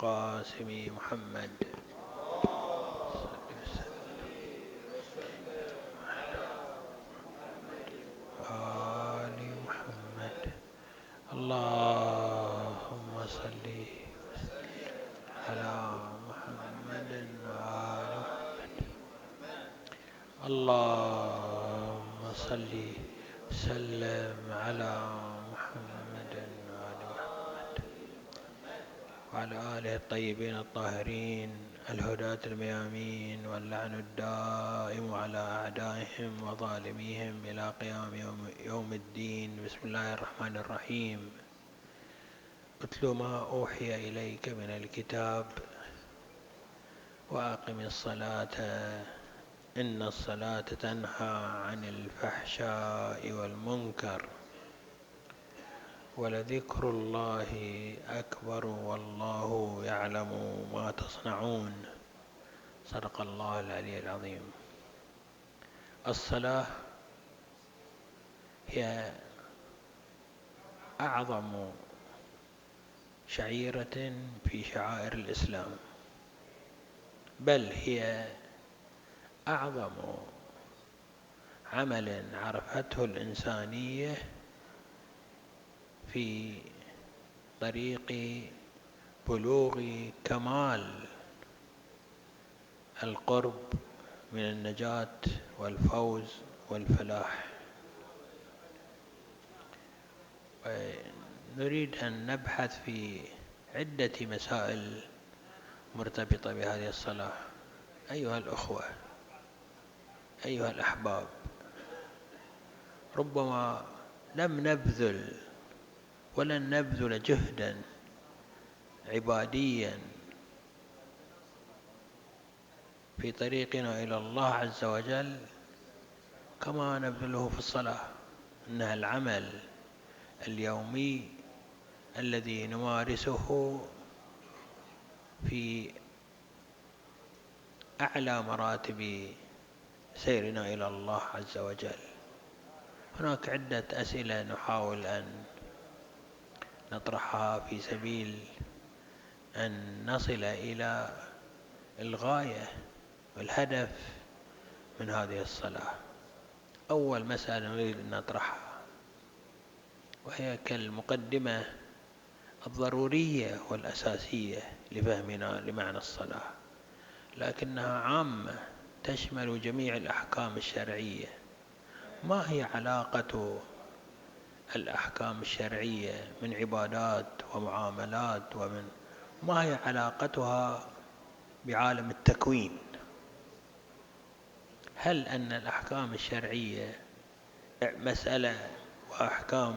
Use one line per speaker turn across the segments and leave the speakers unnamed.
القاسم محمد. آل محمد. اللهم صل على محمد وآل محمد. اللهم صل وسلم على وعلى آله الطيبين الطاهرين الهداة الميامين واللعن الدائم على أعدائهم وظالميهم إلى قيام يوم, يوم الدين. بسم الله الرحمن الرحيم. اتل ما أوحي إليك من الكتاب وأقم الصلاة. إن الصلاة تنهى عن الفحشاء والمنكر. ولذكر الله أكبر والله يعلم ما تصنعون. صدق الله العلي العظيم. الصلاة هي أعظم شعيرة في شعائر الإسلام بل هي أعظم عمل عرفته الإنسانية في طريق بلوغ كمال القرب من النجاة والفوز والفلاح. نريد أن نبحث في عدة مسائل مرتبطة بهذه الصلاة. أيها الأخوة أيها الأحباب ربما لم نبذل ولن نبذل جهدا عباديا في طريقنا إلى الله عز وجل كما نبذله في الصلاة. إنها العمل اليومي الذي نمارسه في أعلى مراتب سيرنا إلى الله عز وجل. هناك عدة أسئلة نحاول أن نطرحها في سبيل أن نصل إلى الغاية والهدف من هذه الصلاة. أول مسألة نريد أن نطرحها وهي كالمقدمة الضرورية والأساسية لفهمنا لمعنى الصلاة لكنها عامة تشمل جميع الأحكام الشرعية. ما هي علاقة الأحكام الشرعية من عبادات ومعاملات ومن ما هي علاقتها بعالم التكوين. هل أن الأحكام الشرعية مسألة وأحكام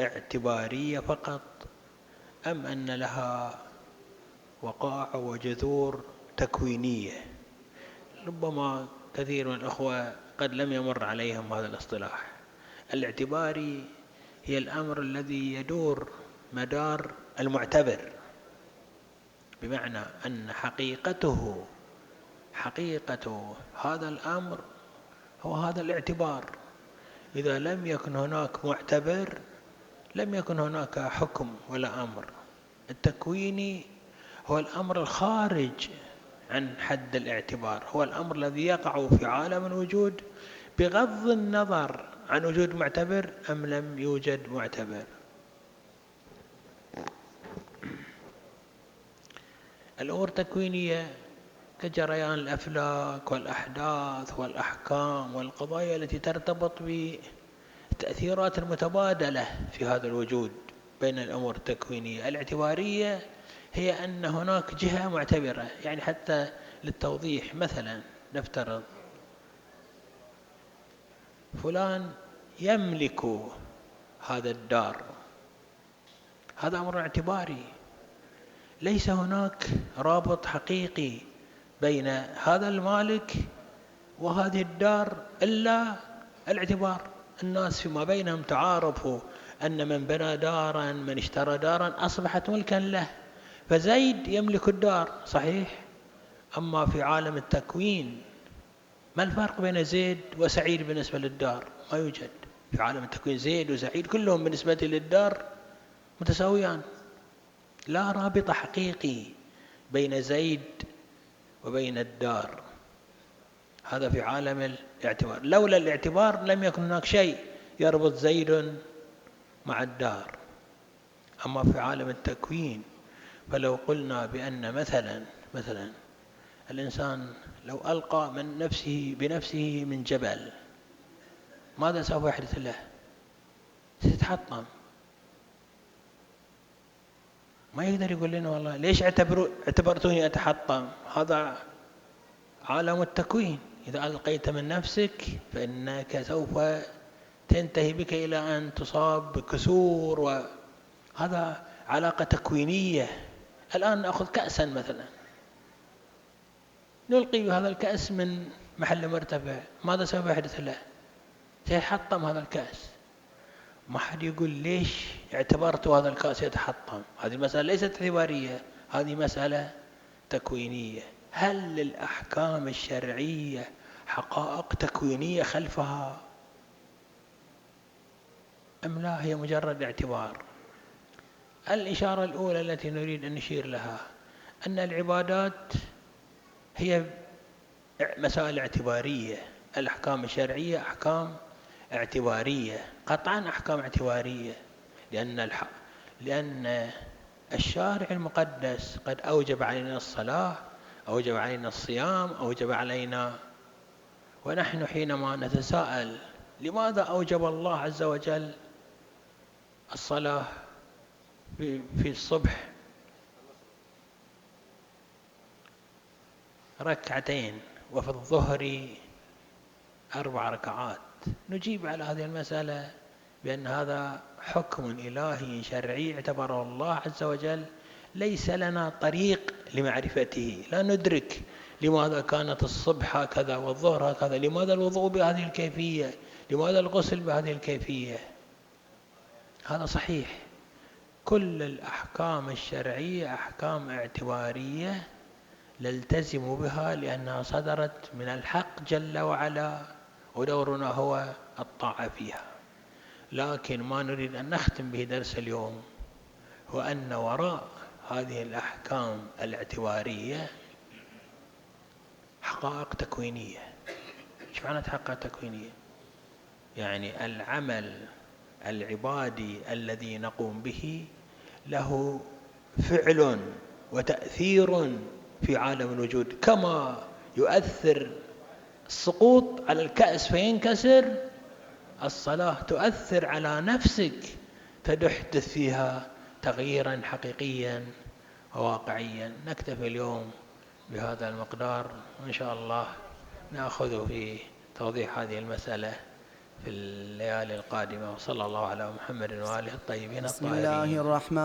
اعتبارية فقط أم أن لها وقائع وجذور تكوينية؟ ربما كثير من الأخوة قد لم يمر عليهم هذا الاصطلاح. الاعتباري هي الأمر الذي يدور مدار المعتبر بمعنى أن حقيقته حقيقة هذا الأمر هو هذا الاعتبار. إذا لم يكن هناك معتبر لم يكن هناك حكم ولا أمر. التكويني هو الأمر الخارج عن حد الاعتبار هو الأمر الذي يقع في عالم الوجود. بغض النظر عن وجود معتبر أم لم يوجد معتبر. الأمور التكوينية كجريان الأفلاك والأحداث والأحكام والقضايا التي ترتبط بالتأثيرات المتبادلة في هذا الوجود بين الأمور التكوينية. الاعتبارية هي أن هناك جهة معتبرة يعني حتى للتوضيح مثلا نفترض فلان يملك هذا الدار. هذا أمر اعتباري. ليس هناك رابط حقيقي بين هذا المالك وهذه الدار إلا الاعتبار. الناس فيما بينهم تعارفوا أن من بنى دارا من اشترى دارا أصبحت ملكا له. فزيد يملك الدار صحيح. أما في عالم التكوين ما الفرق بين زيد وسعيد بالنسبة للدار؟ ما يوجد. في عالم التكوين زيد وسعيد كلهم بالنسبة للدار متساويان. لا رابط حقيقي بين زيد وبين الدار. هذا في عالم الاعتبار. لولا الاعتبار لم يكن هناك شيء يربط زيد مع الدار. أما في عالم التكوين فلو قلنا بأن مثلا مثلا الإنسان لو ألقى من نفسه بنفسه من جبل ماذا سوف يحدث له؟ سيتحطم ما يقدر يقول لنا والله ليش اعتبروا اعتبرتوني أتحطم؟ هذا عالم التكوين. إذا ألقيت من نفسك فإنك سوف تنتهي بك إلى أن تصاب بكسور وهذا علاقة تكوينية. الآن نأخذ كأسا مثلا. نلقي بهذا الكأس من محل مرتفع. ماذا سوف يحدث له؟ سيحطم هذا الكأس. ما حد يقول ليش اعتبرت هذا الكأس يتحطم؟ هذه المسألة ليست اعتبارية هذه مسألة تكوينية. هل للأحكام الشرعية حقائق تكوينية خلفها؟ أم لا؟ هي مجرد اعتبار. الإشارة الأولى التي نريد أن نشير لها أن العبادات هي مسائل اعتبارية. الأحكام الشرعية أحكام اعتبارية. قطعا أحكام اعتبارية. لأن الح... لأن الشارع المقدس قد أوجب علينا الصلاة أوجب علينا الصيام أوجب علينا ونحن حينما نتساءل لماذا أوجب الله عز وجل الصلاة في الصبح؟ ركعتين وفي الظهر أربع ركعات. نجيب على هذه المسألة بأن هذا حكم إلهي شرعي اعتبره الله عز وجل ليس لنا طريق لمعرفته. لا ندرك لماذا كانت الصبح هكذا والظهر هكذا لماذا الوضوء بهذه الكيفية لماذا الغسل بهذه الكيفية. هذا صحيح. كل الأحكام الشرعية أحكام اعتبارية نلتزم بها لأنها صدرت من الحق جل وعلا ودورنا هو الطاعة فيها. لكن ما نريد أن نختم به درس اليوم هو أن وراء هذه الأحكام الاعتبارية حقائق تكوينية. إيش معنى حقائق تكوينية؟ يعني العمل العبادي الذي نقوم به له فعل وتأثير في عالم الوجود. كما يؤثر السقوط على الكأس فينكسر الصلاة تؤثر على نفسك فتحدث فيها تغييرا حقيقيا وواقعيا. نكتفي اليوم بهذا المقدار وإن شاء الله نأخذ في توضيح هذه المسألة في الليالي القادمة. وصلى الله على محمد وآله الطيبين
الطاهرين بسم الله الرحمن